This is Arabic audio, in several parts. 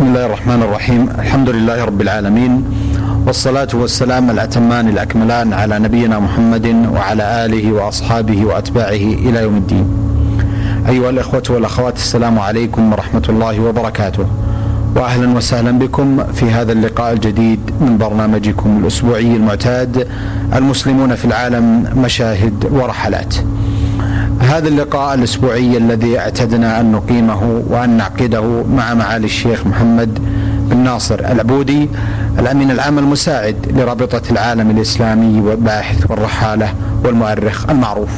بسم الله الرحمن الرحيم الحمد لله رب العالمين والصلاة والسلام الأتمان الأكملان على نبينا محمد وعلى آله وأصحابه وأتباعه إلى يوم الدين أيها الإخوة والأخوات السلام عليكم ورحمة الله وبركاته وأهلا وسهلا بكم في هذا اللقاء الجديد من برنامجكم الأسبوعي المعتاد المسلمون في العالم مشاهد ورحلات هذا اللقاء الأسبوعي الذي اعتدنا أن نقيمه وأن نعقده مع معالي الشيخ محمد بن ناصر العبودي الأمين العام المساعد لرابطة العالم الإسلامي والباحث والرحالة والمؤرخ المعروف.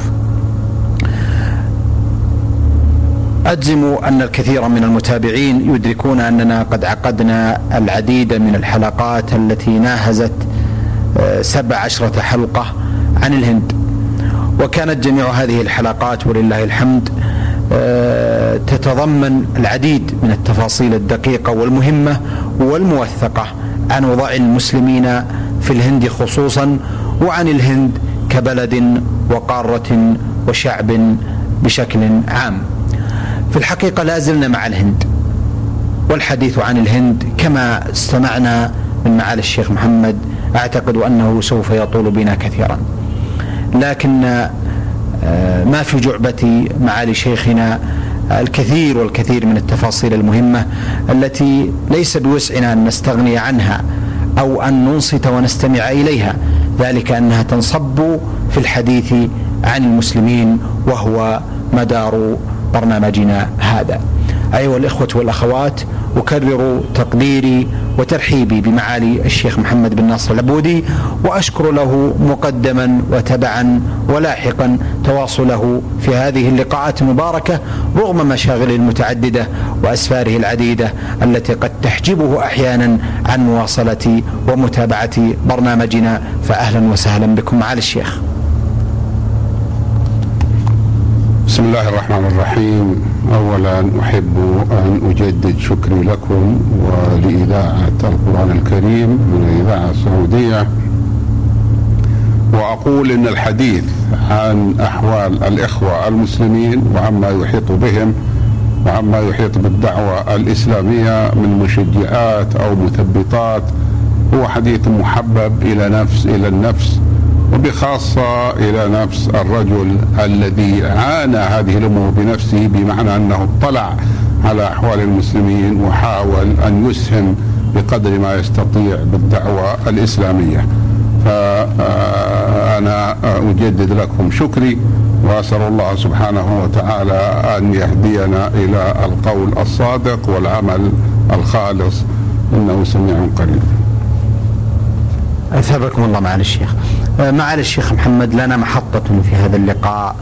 أجزم أن الكثير من المتابعين يدركون أننا قد عقدنا العديد من الحلقات التي ناهزت آه، سبع عشرة حلقة عن الهند وكانت جميع هذه الحلقات ولله الحمد آه، تتضمن العديد من التفاصيل الدقيقة والمهمة والموثقة عن وضع المسلمين في الهند خصوصا وعن الهند كبلد وقارة وشعب بشكل عام. في الحقيقة لا زلنا مع الهند والحديث عن الهند كما استمعنا من معالي الشيخ محمد أعتقد أنه سوف يطول بنا كثيرا. لكن آه، ما في جعبة معالي شيخنا الكثير والكثير من التفاصيل المهمة التي ليس بوسعنا أن نستغني عنها أو أن ننصت ونستمع إليها. ذلك أنها تنصب في الحديث عن المسلمين وهو مدار برنامجنا هذا. أيها الإخوة والأخوات أكرر تقديري وترحيبي بمعالي الشيخ محمد بن ناصر العبودي وأشكر له مقدما وتبعا ولاحقا تواصله في هذه اللقاءات المباركة رغم مشاغله المتعددة وأسفاره العديدة التي قد تحجبه أحيانا عن مواصلة ومتابعة برنامجنا فأهلا وسهلا بكم معالي الشيخ. بسم الله الرحمن الرحيم. اولا أحب أن أجدد شكري لكم ولإذاعة القرآن الكريم من الإذاعة السعودية. وأقول إن الحديث عن أحوال الإخوة المسلمين وعما يحيط بهم وعما يحيط بالدعوة الإسلامية من مشجعات أو مثبطات هو حديث محبب إلى نفس إلى النفس. وبخاصة إلى نفس الرجل الذي عانى هذه الأمور بنفسه بمعنى أنه اطلع على أحوال المسلمين وحاول أن يسهم بقدر ما يستطيع بالدعوة الإسلامية. فأنا أجدد لكم شكري وأسأل الله سبحانه وتعالى أن يهدينا إلى القول الصادق والعمل الخالص. إنه سميع قريب. أثابكم الله معالي الشيخ. معالي الشيخ محمد لنا محطة في هذا اللقاء.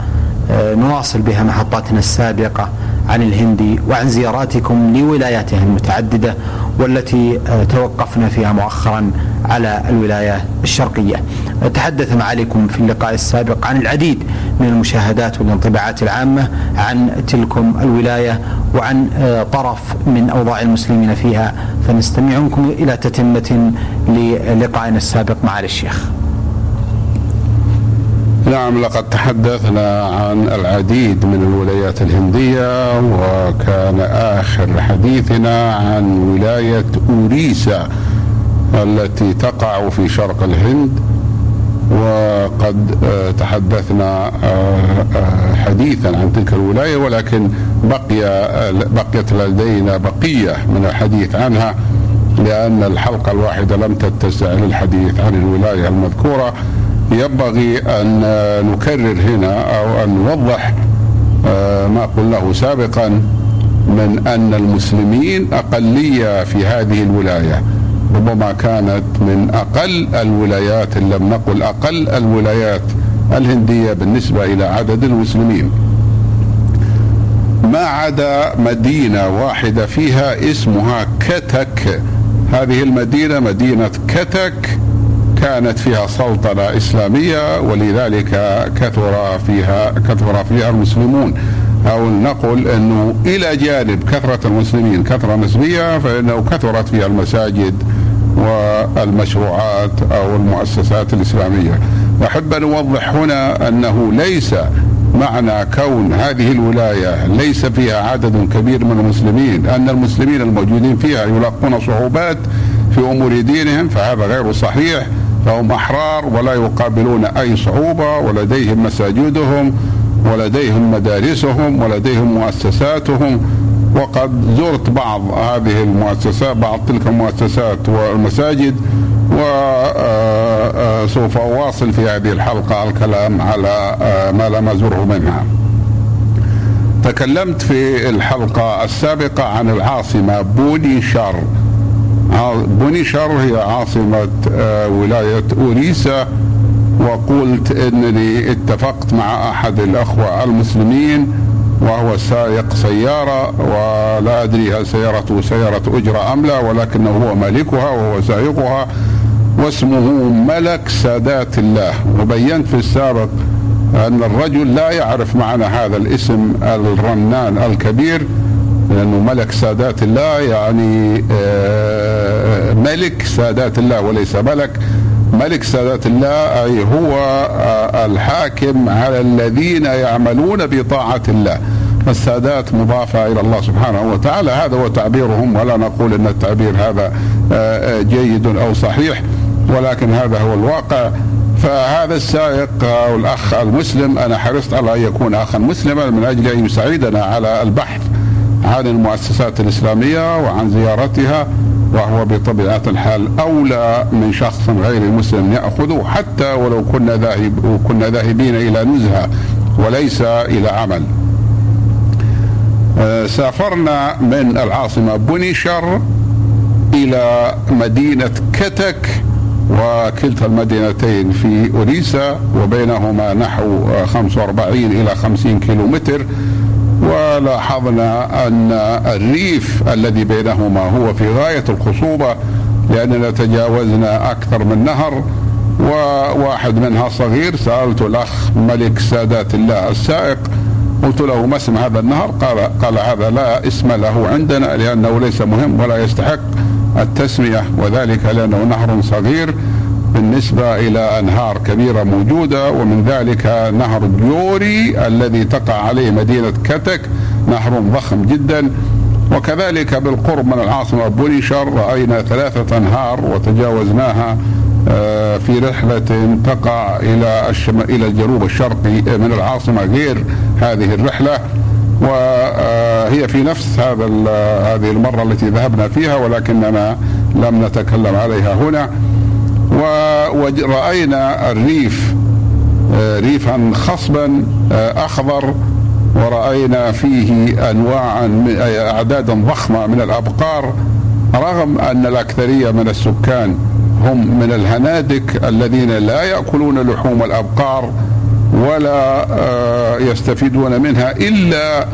آه، نواصل بها محطاتنا السابقة عن الهند وعن زياراتكم لولاياتها المتعددة والتي آه، توقفنا فيها مؤخرا على الولاية الشرقية. تحدث معاليكم في اللقاء السابق عن العديد من المشاهدات والانطباعات العامة عن تلكم الولاية وعن طرف من أوضاع المسلمين فيها. فنستمع منكم إلى تتمة للقائنا السابق معالي الشيخ. نعم لقد تحدثنا عن العديد من الولايات الهندية وكان آخر حديثنا عن ولاية أوريسا التي تقع في شرق الهند. وقد آه، تحدثنا آه، آه، حديثا عن تلك الولاية ولكن بقي بقيت لدينا بقية من الحديث عنها لأن الحلقة الواحدة لم تتسع للحديث عن الولاية المذكورة. ينبغي أن نكرر هنا أو أن نوضح آه، ما قلناه سابقا من أن المسلمين أقلية في هذه الولاية. ربما كانت من أقل الولايات إن لم نقل أقل الولايات الهندية بالنسبة إلى عدد المسلمين. ما عدا مدينة واحدة فيها اسمها كتك. هذه المدينة مدينة كتك. كانت فيها سلطنة إسلامية ولذلك كثر فيها كثر فيها المسلمون. أو نقول أنه إلى جانب كثرة المسلمين كثرة نسبية فإنه كثرت فيها المساجد والمشروعات أو المؤسسات الإسلامية. أحب أن أوضح هنا أنه ليس معنى كون هذه الولاية ليس فيها عدد كبير من المسلمين أن المسلمين الموجودين فيها يلاقون صعوبات في أمور دينهم فهذا غير صحيح. فهم أحرار ولا يقابلون أي صعوبة ولديهم مساجدهم ولديهم مدارسهم ولديهم مؤسساتهم. وقد زرت بعض هذه المؤسسات بعض تلك المؤسسات والمساجد وسوف أواصل في هذه الحلقة الكلام على ما لم أزره منها. تكلمت في الحلقة السابقة عن العاصمة بوني شر بوني شر هي عاصمة ولاية أوريسا وقلت إنني اتفقت مع أحد الأخوة المسلمين وهو سائق سيارة ولا أدري هل سيارته سيارة أجرة أم لا ولكنه هو مالكها وهو سائقها واسمه ملك سادات الله. وبينت في السابق أن الرجل لا يعرف معنى هذا الاسم الرنان الكبير. لأنه ملك سادات الله يعني آه، ملك سادات الله وليس ملك. ملك سادات الله أي هو آه، الحاكم على الذين يعملون بطاعة الله. السادات مضافة إلى الله سبحانه وتعالى. هذا هو تعبيرهم ولا نقول أن التعبير هذا آه، جيد أو صحيح ولكن هذا هو الواقع. فهذا السائق أو الأخ المسلم أنا حرصت على أن يكون أخا مسلما من أجل أن يساعدنا على البحث. عن المؤسسات الإسلامية وعن زيارتها وهو بطبيعة الحال أولى من شخص غير مسلم يأخذه حتى ولو كنا ذاهب كنا ذاهبين إلى نزهة وليس إلى عمل. آه، سافرنا من العاصمة بونيشر إلى مدينة كتك وكلتا المدينتين في أوريسا وبينهما نحو 45 إلى 50 كيلو متر ولاحظنا أن الريف الذي بينهما هو في غاية الخصوبة لأننا تجاوزنا أكثر من نهر وواحد منها صغير سألت الأخ ملك سادات الله السائق قلت له ما اسم هذا النهر؟ قال قال هذا لا اسم له عندنا لأنه ليس مهم ولا يستحق التسمية وذلك لأنه نهر صغير بالنسبة إلى أنهار كبيرة موجودة ومن ذلك نهر جوري الذي تقع عليه مدينة كتك نهر ضخم جدا وكذلك بالقرب من العاصمة بوليشر رأينا ثلاثة أنهار وتجاوزناها آه، في رحلة تقع إلى. إلى الجنوب الشرقي من العاصمة غير هذه الرحلة وهي في نفس هذا هذه المرة التي ذهبنا فيها ولكننا لم نتكلم عليها هنا ورأينا الريف آه، ريفا خصبا آه، أخضر ورأينا فيه أنواعا أعدادا ضخمة من الأبقار رغم أن الأكثرية من السكان هم من الهنادك الذين لا يأكلون لحوم الأبقار ولا آه، يستفيدون منها إلا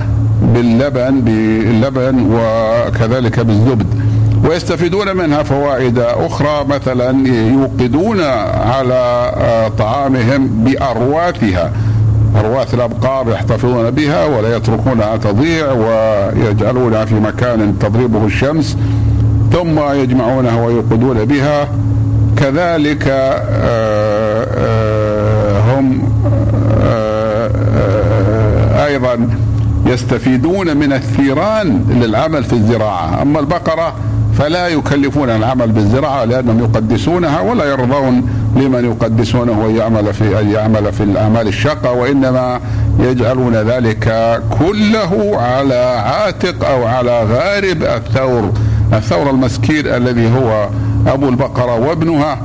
باللبن باللبن وكذلك بالزبد. ويستفيدون منها فوائد أخرى مثلا يوقدون على آه، طعامهم بأرواثها أرواث الأبقار يحتفظون بها ولا يتركونها تضيع ويجعلونها في مكان تضربه الشمس ثم يجمعونها ويوقدون بها. كذلك آه، آه، هم أيضا يستفيدون من الثيران للعمل في الزراعة. أما البقرة فلا يكلفون العمل بالزراعة لأنهم يقدسونها ولا يرضون لمن يقدسونه أن يعمل في أن يعمل في الأعمال الشاقة وإنما يجعلون ذلك كله على عاتق أو على غارب الثور. الثور المسكين الذي هو أبو البقرة وابنها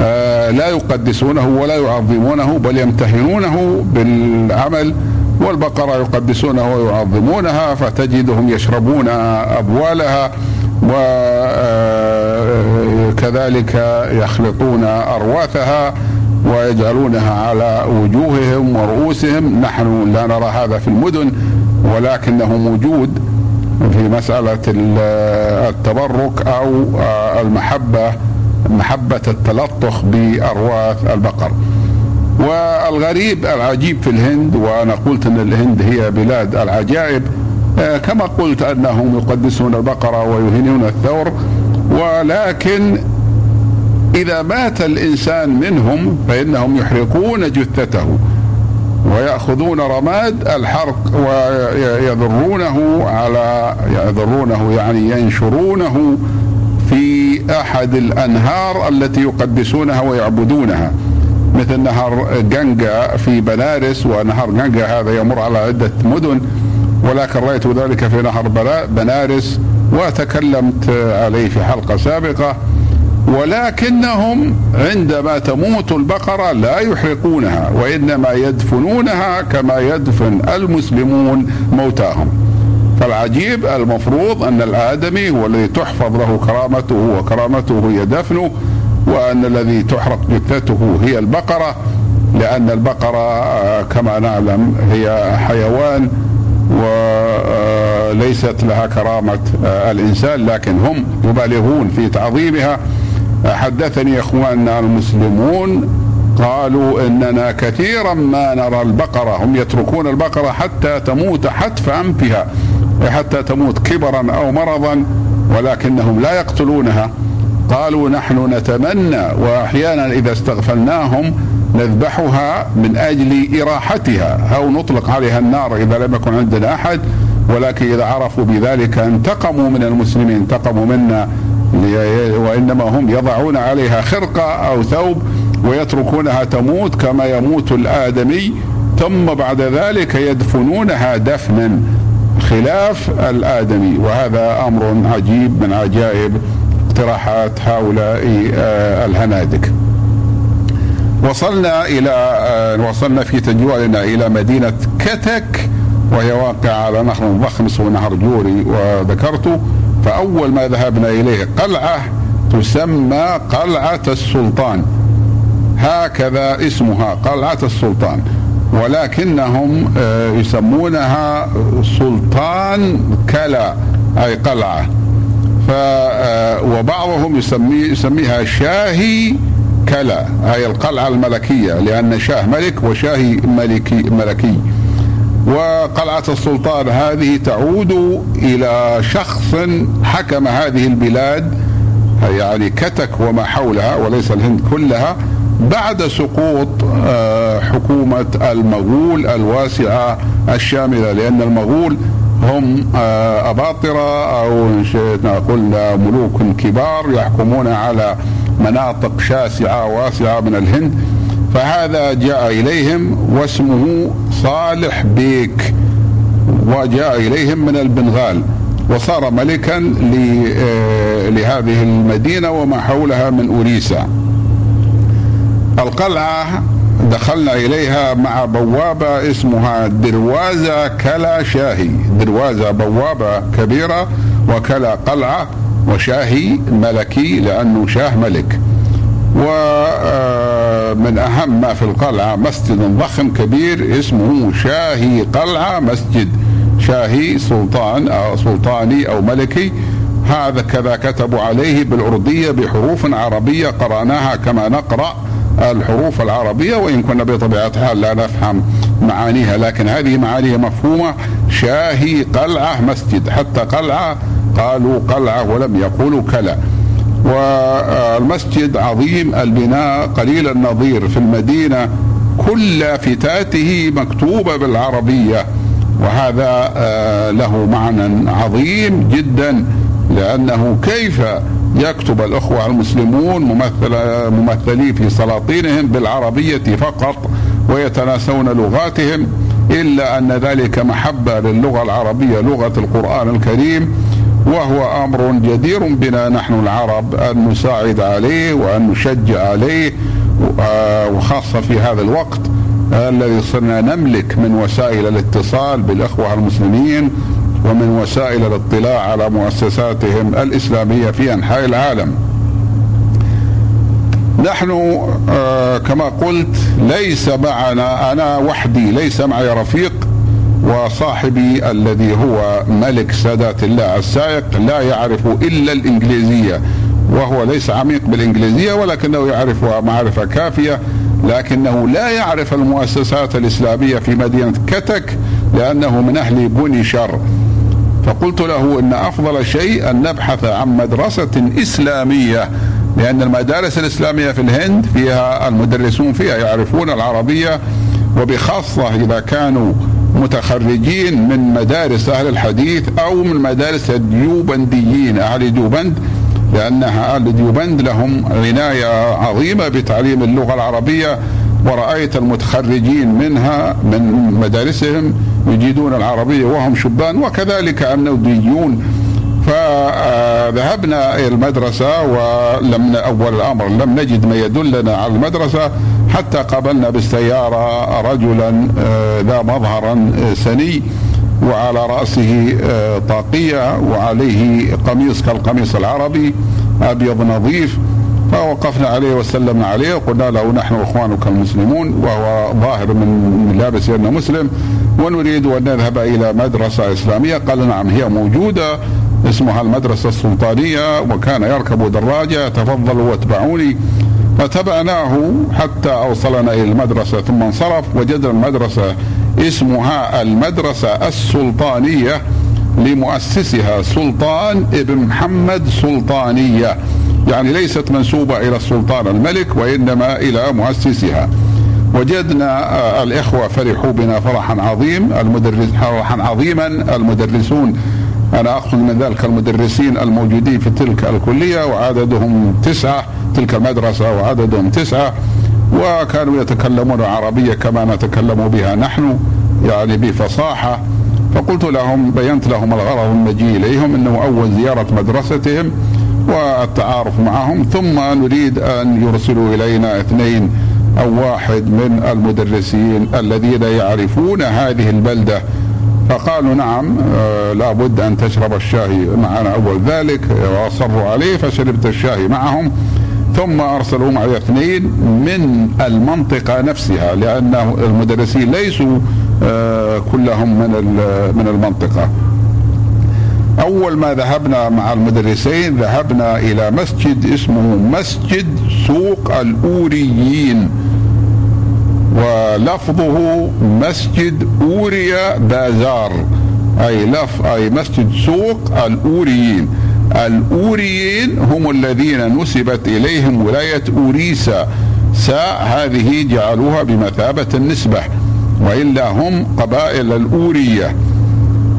آه، لا يقدسونه ولا يعظمونه بل يمتهنونه بالعمل والبقرة يقدسونها ويعظمونها فتجدهم يشربون أبوالها. وكذلك يخلطون أرواثها ويجعلونها على وجوههم ورؤوسهم. نحن لا نرى هذا في المدن ولكنه موجود في مسألة التبرك أو المحبة محبة التلطخ بأرواث البقر. والغريب العجيب في الهند وأنا قلت أن الهند هي بلاد العجائب آه، كما قلت أنهم يقدسون البقرة ويهينون الثور ولكن إذا مات الإنسان منهم فإنهم يحرقون جثته ويأخذون رماد الحرق ويذرونه على يذرونه يعني ينشرونه في أحد الأنهار التي يقدسونها ويعبدونها مثل نهر جنجا في بنارس ونهر جنجا هذا يمر على عدة مدن. ولكن رأيت ذلك في نهر بنارس وتكلمت عليه في حلقة سابقة. ولكنهم عندما تموت البقرة لا يحرقونها وإنما يدفنونها كما يدفن المسلمون موتاهم. فالعجيب المفروض أن الآدمي هو الذي تحفظ له كرامته وكرامته هي دفنه وأن الذي تحرق جثته هي البقرة لأن البقرة كما نعلم هي حيوان وليست لها كرامة الإنسان لكن هم يبالغون في تعظيمها. حدثني إخواننا المسلمون قالوا إننا كثيرا ما نرى البقرة. هم يتركون البقرة حتى تموت حتف أنفها حتى تموت كبرا أو مرضا ولكنهم لا يقتلونها. قالوا نحن نتمنى واحيانا إذا استغفلناهم نذبحها من أجل إراحتها. أو نطلق عليها النار إذا لم يكن عندنا أحد ولكن إذا عرفوا بذلك انتقموا من المسلمين انتقموا منا وإنما هم يضعون عليها خرقة أو ثوب ويتركونها تموت كما يموت الآدمي. ثم بعد ذلك يدفنونها دفنا خلاف الآدمي. وهذا أمر عجيب من عجائب اقتراحات هؤلاء آه، الهنادك. وصلنا إلى آه، وصلنا في تجوالنا إلى مدينة كتك وهي واقعة على نهر ضخم اسمه نهر جوري وذكرته. فأول ما ذهبنا إليه قلعة تسمى قلعة السلطان. هكذا اسمها قلعة السلطان. ولكنهم آه، يسمونها سلطان كلا أي قلعة. ف آه، وبعضهم يسمي يسميها شاهي كلا أي القلعة الملكية لأن شاه ملك وشاهي ملكي ملكي. وقلعة السلطان هذه تعود إلى شخص حكم هذه البلاد يعني كتك وما حولها وليس الهند كلها بعد سقوط آه، حكومة المغول الواسعة الشاملة لأن المغول هم آه، أباطرة أو نقول ملوك كبار يحكمون على مناطق شاسعة واسعة من الهند فهذا جاء إليهم واسمه صالح بيك وجاء إليهم من البنغال وصار ملكا آه، لهذه المدينة وما حولها من أوريسا. القلعة دخلنا إليها مع بوابة اسمها دروازة كلا شاهي دروازة بوابة كبيرة وكلا قلعة. وشاهي ملكي لأنه شاه ملك. ومن أهم ما في القلعة مسجد ضخم كبير اسمه شاهي قلعة مسجد شاهي سلطان أو سلطاني أو ملكي. هذا كذا كتبوا عليه بالأردية بحروف عربية قرأناها كما نقرأ الحروف العربية وإن كنا بطبيعة الحال لا نفهم معانيها لكن هذه معانيها مفهومة. شاهي قلعة مسجد حتى قلعة قالوا قلعة ولم يقولوا كلا. والمسجد عظيم البناء قليل النظير في المدينة كل لافتاته مكتوبة بالعربية. وهذا آه، له معنى عظيم جدا لأنه كيف يكتب الأخوة المسلمون ممثل ممثلي في سلاطينهم بالعربية فقط ويتناسون لغاتهم إلا أن ذلك محبة للغة العربية لغة القرآن الكريم. وهو أمر جدير بنا نحن العرب أن نساعد عليه وأن نشجع عليه آه، وخاصة في هذا الوقت الذي صرنا نملك من وسائل الاتصال بالإخوة المسلمين ومن وسائل الاطلاع على مؤسساتهم الإسلامية في أنحاء العالم. نحن آه، كما قلت ليس معنا أنا وحدي ليس معي رفيق وصاحبي الذي هو ملك سادات الله السائق لا يعرف إلا الإنجليزية وهو ليس عميق بالإنجليزية ولكنه يعرفها معرفة كافية لكنه لا يعرف المؤسسات الإسلامية في مدينة كتك لأنه من أهل بني شر. فقلت له إن أفضل شيء أن نبحث عن مدرسة إسلامية لأن المدارس الإسلامية في الهند فيها المدرسون فيها يعرفون العربية وبخاصة إذا كانوا متخرجين من مدارس أهل الحديث أو من مدارس الديوبنديين أهل ديوبند لأن أهل ديوبند لهم عناية عظيمة بتعليم اللغة العربية ورأيت المتخرجين منها من مدارسهم يجيدون العربية وهم شبان وكذلك النوديون فذهبنا إلى المدرسة ولم أول الأمر لم نجد ما يدلنا على المدرسة. حتى قابلنا بالسيارة رجلا آه، ذا مظهرا آه، سني وعلى رأسه آه، طاقية وعليه قميص كالقميص العربي أبيض نظيف. فوقفنا عليه وسلمنا عليه وقلنا له نحن إخوانك المسلمون وهو ظاهر من لابس انه مسلم ونريد أن نذهب إلى مدرسة إسلامية. قال نعم هي موجودة اسمها المدرسة السلطانية وكان يركب دراجة تفضلوا واتبعوني. فتبعناه حتى أوصلنا إلى المدرسة ثم انصرف وجدنا المدرسة اسمها المدرسة السلطانية لمؤسسها سلطان ابن محمد سلطانية. يعني ليست منسوبة إلى السلطان الملك وإنما إلى مؤسسها. وجدنا آه، الإخوة فرحوا بنا فرحا عظيم المدرس فرحا عظيما. المدرسون أنا أقصد من ذلك المدرسين الموجودين في تلك الكلية وعددهم تسعة. تلك المدرسة وعددهم تسعة وكانوا يتكلمون عربية كما نتكلم بها نحن يعني بفصاحة. فقلت لهم بينت لهم الغرض من إليهم أنه أول زيارة مدرستهم والتعارف معهم ثم نريد أن يرسلوا إلينا اثنين أو واحد من المدرسين الذين يعرفون هذه البلدة. فقالوا نعم آه لابد أن تشرب الشاي معنا أول ذلك وأصروا عليه فشربت الشاي معهم. ثم ارسلوا معي اثنين من المنطقة نفسها لأن المدرسين ليسوا آه كلهم من من المنطقة. أول ما ذهبنا مع المدرسين ذهبنا إلى مسجد اسمه مسجد سوق الأوريين. ولفظه مسجد أوريا بازار أي لف أي مسجد سوق الأوريين. الأوريين هم الذين نسبت إليهم ولاية أوريسا ساء هذه جعلوها بمثابة النسبة وإلا هم قبائل الأورية.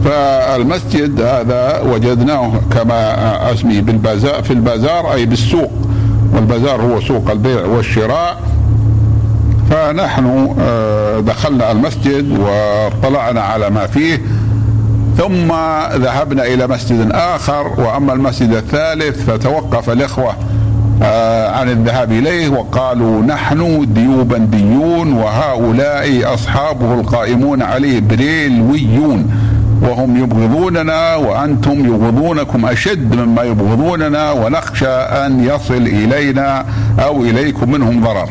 فالمسجد هذا وجدناه كما أسمي بالبازار في البازار أي بالسوق والبازار هو سوق البيع والشراء. فنحن آه، دخلنا المسجد واطلعنا على ما فيه. ثم ذهبنا إلى مسجد آخر وأما المسجد الثالث فتوقف الإخوة آه، عن الذهاب إليه وقالوا نحن ديوبنديون وهؤلاء أصحابه القائمون عليه بريلويون وهم يبغضوننا وأنتم يبغضونكم أشد مما يبغضوننا ونخشى أن يصل إلينا أو إليكم منهم ضرر.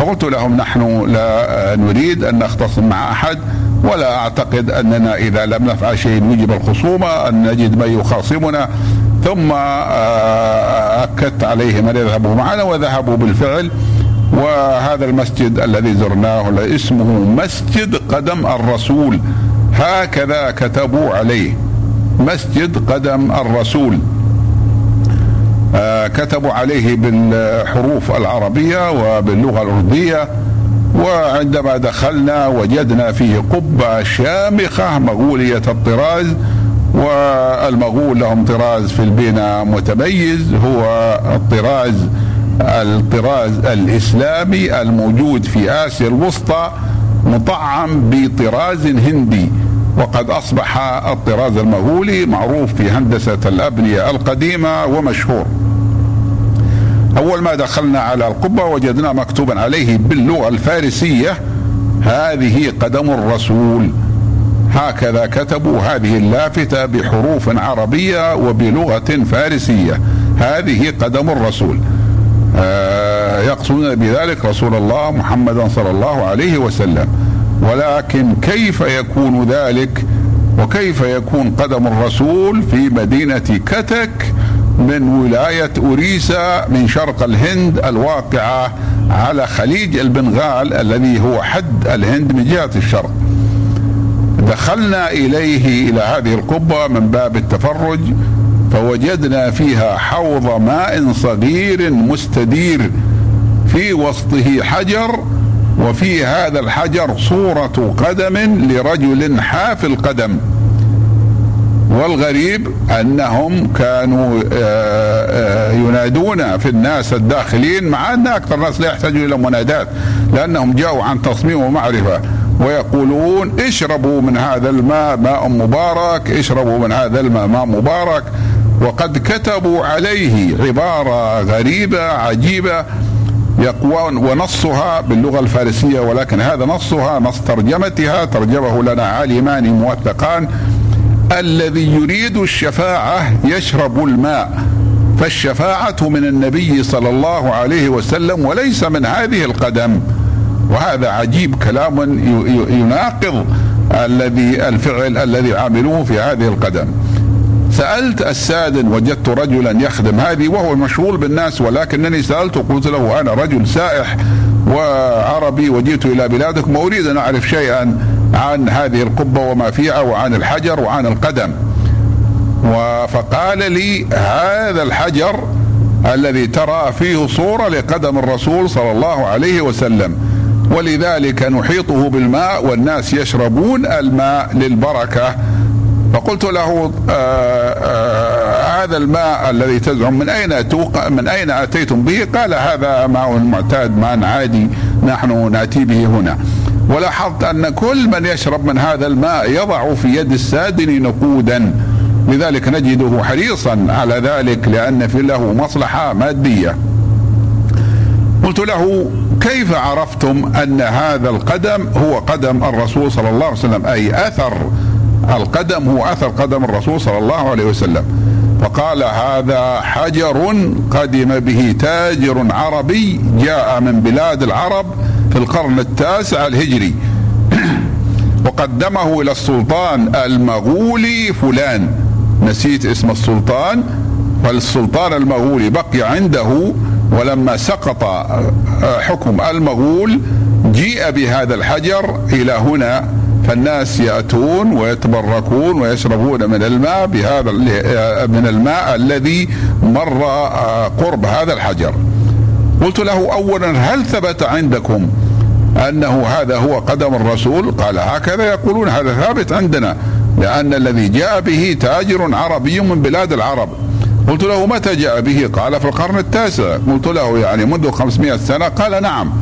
فقلت لهم نحن لا نريد أن نختصم مع أحد ولا أعتقد أننا إذا لم نفعل شيء نجب الخصومة أن نجد من يخاصمنا. ثم آه، أكدت عليهم ان يذهبوا معنا وذهبوا بالفعل. وهذا المسجد الذي زرناه اسمه مسجد قدم الرسول. هكذا كتبوا عليه. مسجد قدم الرسول. آه كتبوا عليه بالحروف العربية وباللغة الأردية. وعندما دخلنا وجدنا فيه قبة شامخة مغولية الطراز والمغول لهم طراز في البناء متميز هو الطراز الطراز الإسلامي الموجود في آسيا الوسطى مطعم بطراز هندي وقد أصبح الطراز المغولي معروف في هندسة الأبنية القديمة ومشهور. أول ما دخلنا على القبة وجدنا مكتوبا عليه باللغة الفارسية هذه قدم الرسول. هكذا كتبوا هذه اللافتة بحروف عربية وبلغة فارسية. هذه قدم الرسول. آه يقصدون بذلك رسول الله محمدا صلى الله عليه وسلم. ولكن كيف يكون ذلك؟ وكيف يكون قدم الرسول في مدينة كتك؟ من ولاية أوريسا من شرق الهند الواقعة على خليج البنغال الذي هو حد الهند من جهة الشرق. دخلنا إليه إلى هذه القبة من باب التفرج فوجدنا فيها حوض ماء صغير مستدير في وسطه حجر وفي هذا الحجر صورة قدم لرجل حافي القدم والغريب أنهم كانوا آه، آه، ينادون في الناس الداخلين مع أن أكثر الناس لا يحتاجون إلى منادات لأنهم جاءوا عن تصميم ومعرفة ويقولون اشربوا من هذا الماء ماء مبارك اشربوا من هذا الماء ماء مبارك. وقد كتبوا عليه عبارة غريبة عجيبة يقوون ونصها باللغة الفارسية ولكن هذا نصها نص ترجمتها ترجمه لنا عالمان موثقان. الذي يريد الشفاعة يشرب الماء فالشفاعة من النبي صلى الله عليه وسلم وليس من هذه القدم. وهذا عجيب كلام يناقض الذي الفعل الذي عملوه في هذه القدم. سألت السادن وجدت رجلا يخدم هذه وهو مشغول بالناس ولكنني سألته قلت له أنا رجل سائح وعربي وجئت إلى بلادكم وأريد أن أعرف شيئا. عن هذه القبة وما فيها وعن الحجر وعن القدم فقال لي هذا الحجر الذي ترى فيه صورة لقدم الرسول صلى الله عليه وسلم ولذلك نحيطه بالماء والناس يشربون الماء للبركة فقلت له آآ آه، آآ آه، هذا الماء الذي تزعم من أين من أين أتيتم به؟ قال هذا ماء معتاد ماء عادي نحن نأتي به هنا. ولاحظت أن كل من يشرب من هذا الماء يضع في يد السادن نقودا. لذلك نجده حريصا على ذلك لأن في له مصلحة مادية. قلت له كيف عرفتم أن هذا القدم هو قدم الرسول صلى الله عليه وسلم؟ أي أثر القدم هو أثر قدم الرسول صلى الله عليه وسلم. فقال هذا حجر قدم به تاجر عربي جاء من بلاد العرب في القرن التاسع الهجري. وقدمه إلى السلطان المغولي فلان. نسيت اسم السلطان فالسلطان المغولي بقي عنده ولما سقط حكم المغول جيء بهذا الحجر إلى هنا. فالناس يأتون ويتبركون ويشربون من الماء بهذا من الماء الذي مر قرب هذا الحجر. قلت له اولا هل ثبت عندكم أنه هذا هو قدم الرسول؟ قال هكذا يقولون هذا ثابت عندنا لأن الذي جاء به تاجر عربي من بلاد العرب. قلت له متى جاء به؟ قال في القرن التاسع. قلت له يعني منذ 500 سنة؟ قال نعم.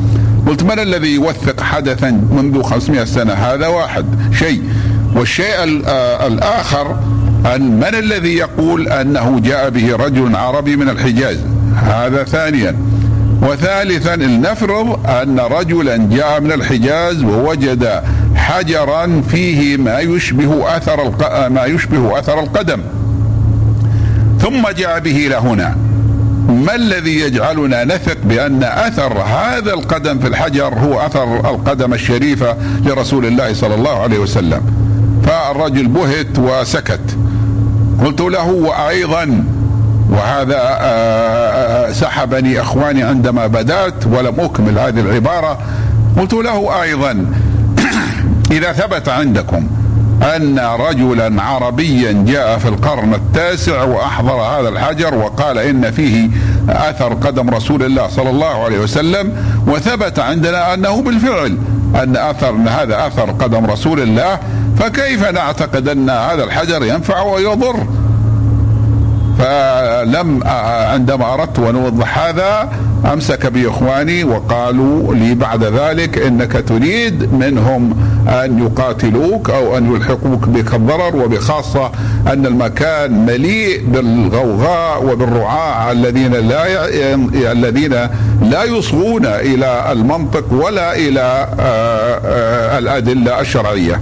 قلت من الذي يوثق حدثا منذ 500 سنة؟ هذا واحد شيء. والشيء آه، الآخر أن من الذي يقول أنه جاء به رجل عربي من الحجاز؟ هذا ثانيا. وثالثا لنفرض أن رجلا جاء من الحجاز ووجد حجرا فيه ما يشبه أثر ما يشبه أثر القدم. ثم جاء به إلى هنا ما الذي يجعلنا نثق بأن أثر هذا القدم في الحجر هو أثر القدم الشريفة لرسول الله صلى الله عليه وسلم؟ فالرجل بهت وسكت. قلت له وأيضا وهذا آه، آه، سحبني إخواني عندما بدأت ولم اكمل هذه العبارة. قلت له أيضا إذا ثبت عندكم أن رجلا عربيا جاء في القرن التاسع وأحضر هذا الحجر وقال إن فيه أثر قدم رسول الله صلى الله عليه وسلم وثبت عندنا أنه بالفعل أن أثر أن هذا أثر قدم رسول الله فكيف نعتقد أن هذا الحجر ينفع ويضر؟ فلم عندما أردت أن أوضح هذا أمسك بإخواني وقالوا لي بعد ذلك إنك تريد منهم أن يقاتلوك أو أن يلحقوك بك الضرر وبخاصة أن المكان مليء بالغوغاء وبالرعاع الذين لا الذين لا يصغون إلى المنطق ولا إلى الأدلة الشرعية.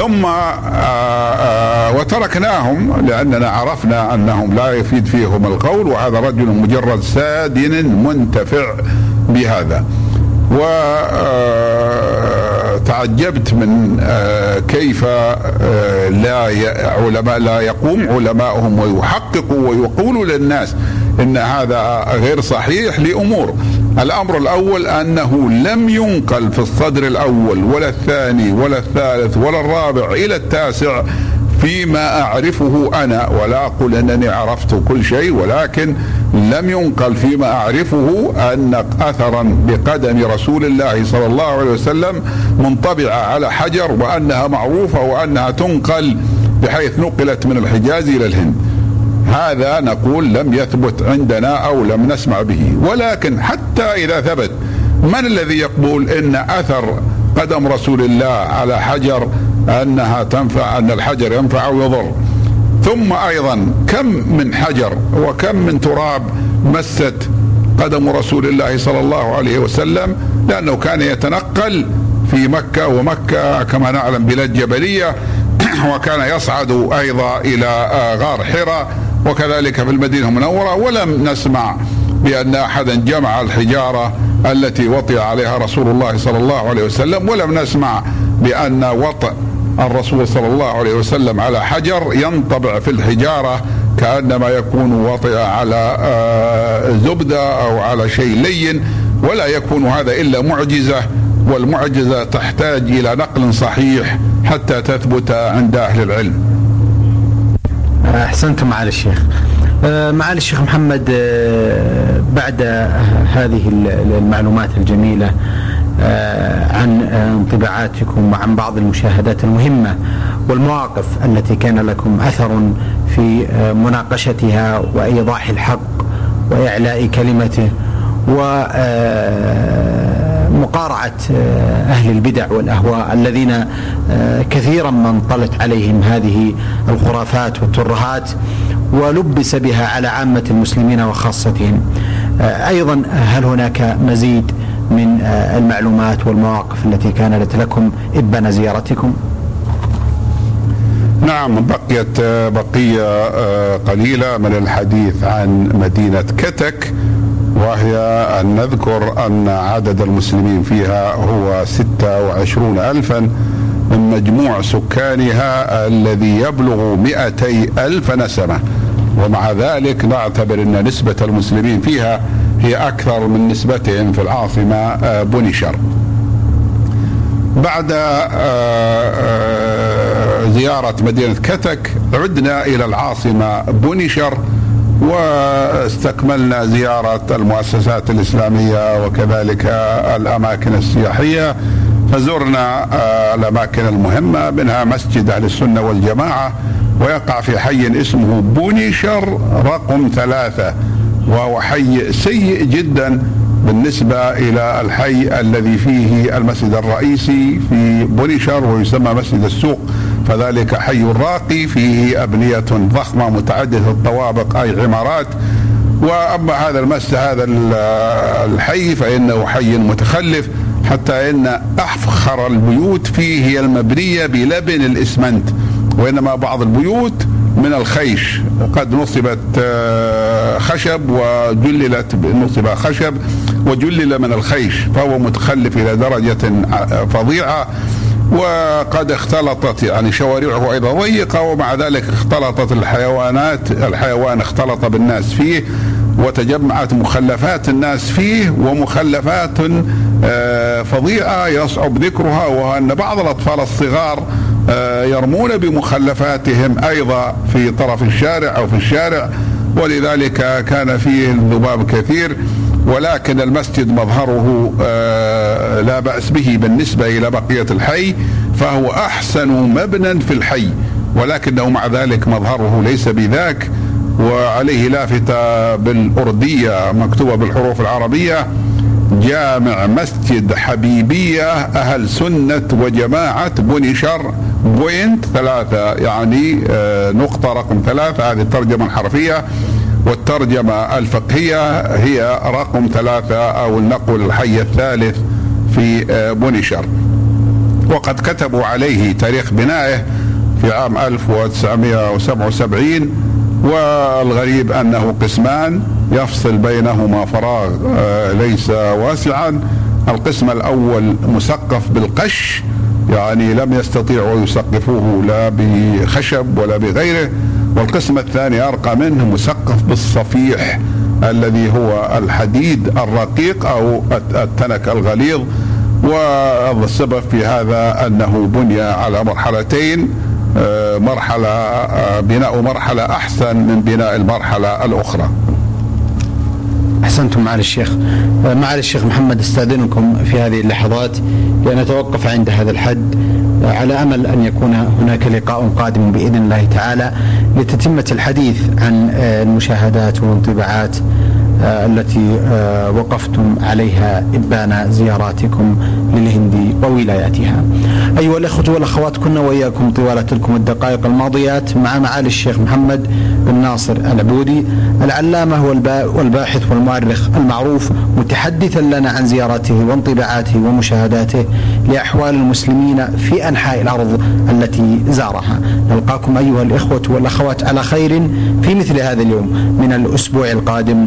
ثم آآ آآ وتركناهم لأننا عرفنا أنهم لا يفيد فيهم القول وهذا رجل مجرد سادن منتفع بهذا. و تعجبت من كيف لا علماء لا يقوم علماؤهم ويحققوا ويقولوا للناس إن هذا غير صحيح لأمور. الأمر الأول أنه لم ينقل في الصدر الأول ولا الثاني ولا الثالث ولا الرابع إلى التاسع فيما أعرفه أنا ولا أقول أنني عرفت كل شيء ولكن لم ينقل فيما أعرفه أن اثرا بقدم رسول الله صلى الله عليه وسلم منطبعة على حجر وأنها معروفة وأنها تنقل بحيث نقلت من الحجاز إلى الهند. هذا نقول لم يثبت عندنا أو لم نسمع به. ولكن حتى إذا ثبت من الذي يقول إن أثر قدم رسول الله على حجر أنها تنفع أن الحجر ينفع أو يضر؟ ثم أيضا كم من حجر وكم من تراب مست قدم رسول الله صلى الله عليه وسلم؟ لأنه كان يتنقل في مكة ومكة كما نعلم بلاد جبلية وكان يصعد أيضا إلى غار حراء وكذلك في المدينة المنورة ولم نسمع بأن أحدا جمع الحجارة التي وطئ عليها رسول الله صلى الله عليه وسلم ولم نسمع بأن وطئ الرسول صلى الله عليه وسلم على حجر ينطبع في الحجارة كأنما يكون وطئ على آه، زبدة أو على شيء لين ولا يكون هذا إلا معجزة والمعجزة تحتاج إلى نقل صحيح حتى تثبت عند أهل العلم. أحسنتم معالي الشيخ. آه، معالي الشيخ محمد آه، بعد هذه المعلومات الجميلة آه، عن انطباعاتكم وعن بعض المشاهدات المهمة والمواقف التي كان لكم أثر في مناقشتها وإيضاح الحق وإعلاء كلمته و مقارعة أهل البدع والأهواء الذين كثيرا ما انطلت عليهم هذه الخرافات والترهات ولبس بها على عامة المسلمين وخاصتهم. أيضا هل هناك مزيد من المعلومات والمواقف التي كانت لكم إبان زيارتكم؟ نعم بقيت بقية قليلة من الحديث عن مدينة كتك. وهي أن نذكر أن عدد المسلمين فيها هو ستة وعشرون ألفا من مجموع سكانها الذي يبلغ مئتي ألف نسمة. ومع ذلك نعتبر أن نسبة المسلمين فيها هي أكثر من نسبتهم في العاصمة آه، بونيشر. بعد آه، آه، زيارة مدينة كتك عدنا إلى العاصمة بونيشر. واستكملنا زيارة المؤسسات الإسلامية وكذلك الأماكن السياحية. فزرنا آه، الأماكن المهمة منها مسجد أهل السنة والجماعة ويقع في حي اسمه بونيشر رقم ثلاثة وهو حي سيء جدا بالنسبة إلى الحي الذي فيه المسجد الرئيسي في بونيشر ويسمى مسجد السوق. فذلك حي راقي فيه أبنية ضخمة متعددة الطوابق أي عمارات. وأما هذا المسجد هذا الحي فإنه حي متخلف حتى إن أفخر البيوت فيه هي المبنية بلبن الإسمنت. وإنما بعض البيوت من الخيش. قد نصبت آه، خشب وجللت نصب خشب وجلل من الخيش فهو متخلف إلى درجة فظيعة. وقد اختلطت يعني شوارعه أيضا ضيقة ومع ذلك اختلطت الحيوانات الحيوان اختلط بالناس فيه وتجمعت مخلفات الناس فيه ومخلفات آه، فظيعة يصعب ذكرها وأن بعض الأطفال الصغار آه، يرمون بمخلفاتهم أيضا في طرف الشارع أو في الشارع ولذلك كان فيه الذباب كثير. ولكن المسجد مظهره آه، لا بأس به بالنسبة إلى بقية الحي فهو أحسن مبنى في الحي ولكنه مع ذلك مظهره ليس بذاك وعليه لافتة بالأردية مكتوبة بالحروف العربية جامع مسجد حبيبية أهل سنة وجماعة بنشر point ثلاثة يعني آه، نقطة رقم ثلاثة هذه الترجمة الحرفية. والترجمة الفقهية هي رقم ثلاثة أو النقل الحي الثالث في آه، بونيشر. وقد كتبوا عليه تاريخ بنائه في عام 1977 والغريب أنه قسمان يفصل بينهما فراغ آه، ليس واسعا. القسم الأول مسقف بالقش يعني لم يستطيعوا يسقفوه لا بخشب ولا بغيره. والقسم الثاني أرقى منه مسقف بالصفيح الذي هو الحديد الرقيق أو التنك الغليظ. والسبب في هذا أنه بني على مرحلتين آه، مرحلة آه، بناء مرحلة أحسن من بناء المرحلة الأخرى. أحسنتم معالي الشيخ. معالي الشيخ محمد أستأذنكم في هذه اللحظات لنتوقف عند هذا الحد. على أمل أن يكون هناك لقاء قادم بإذن الله تعالى لتتمة الحديث عن المشاهدات والانطباعات التي آه، وقفتم عليها إبان زياراتكم للهند وولاياتها. أيها الأخوة والأخوات كنا وإياكم طوال تلكم الدقائق الماضيات مع معالي الشيخ محمد بن ناصر العبودي العلامة والباحث والمؤرخ المعروف متحدثا لنا عن زياراته وانطباعاته ومشاهداته لأحوال المسلمين في أنحاء الأرض التي زارها. نلقاكم أيها الإخوة والأخوات على خير في مثل هذا اليوم من الأسبوع القادم.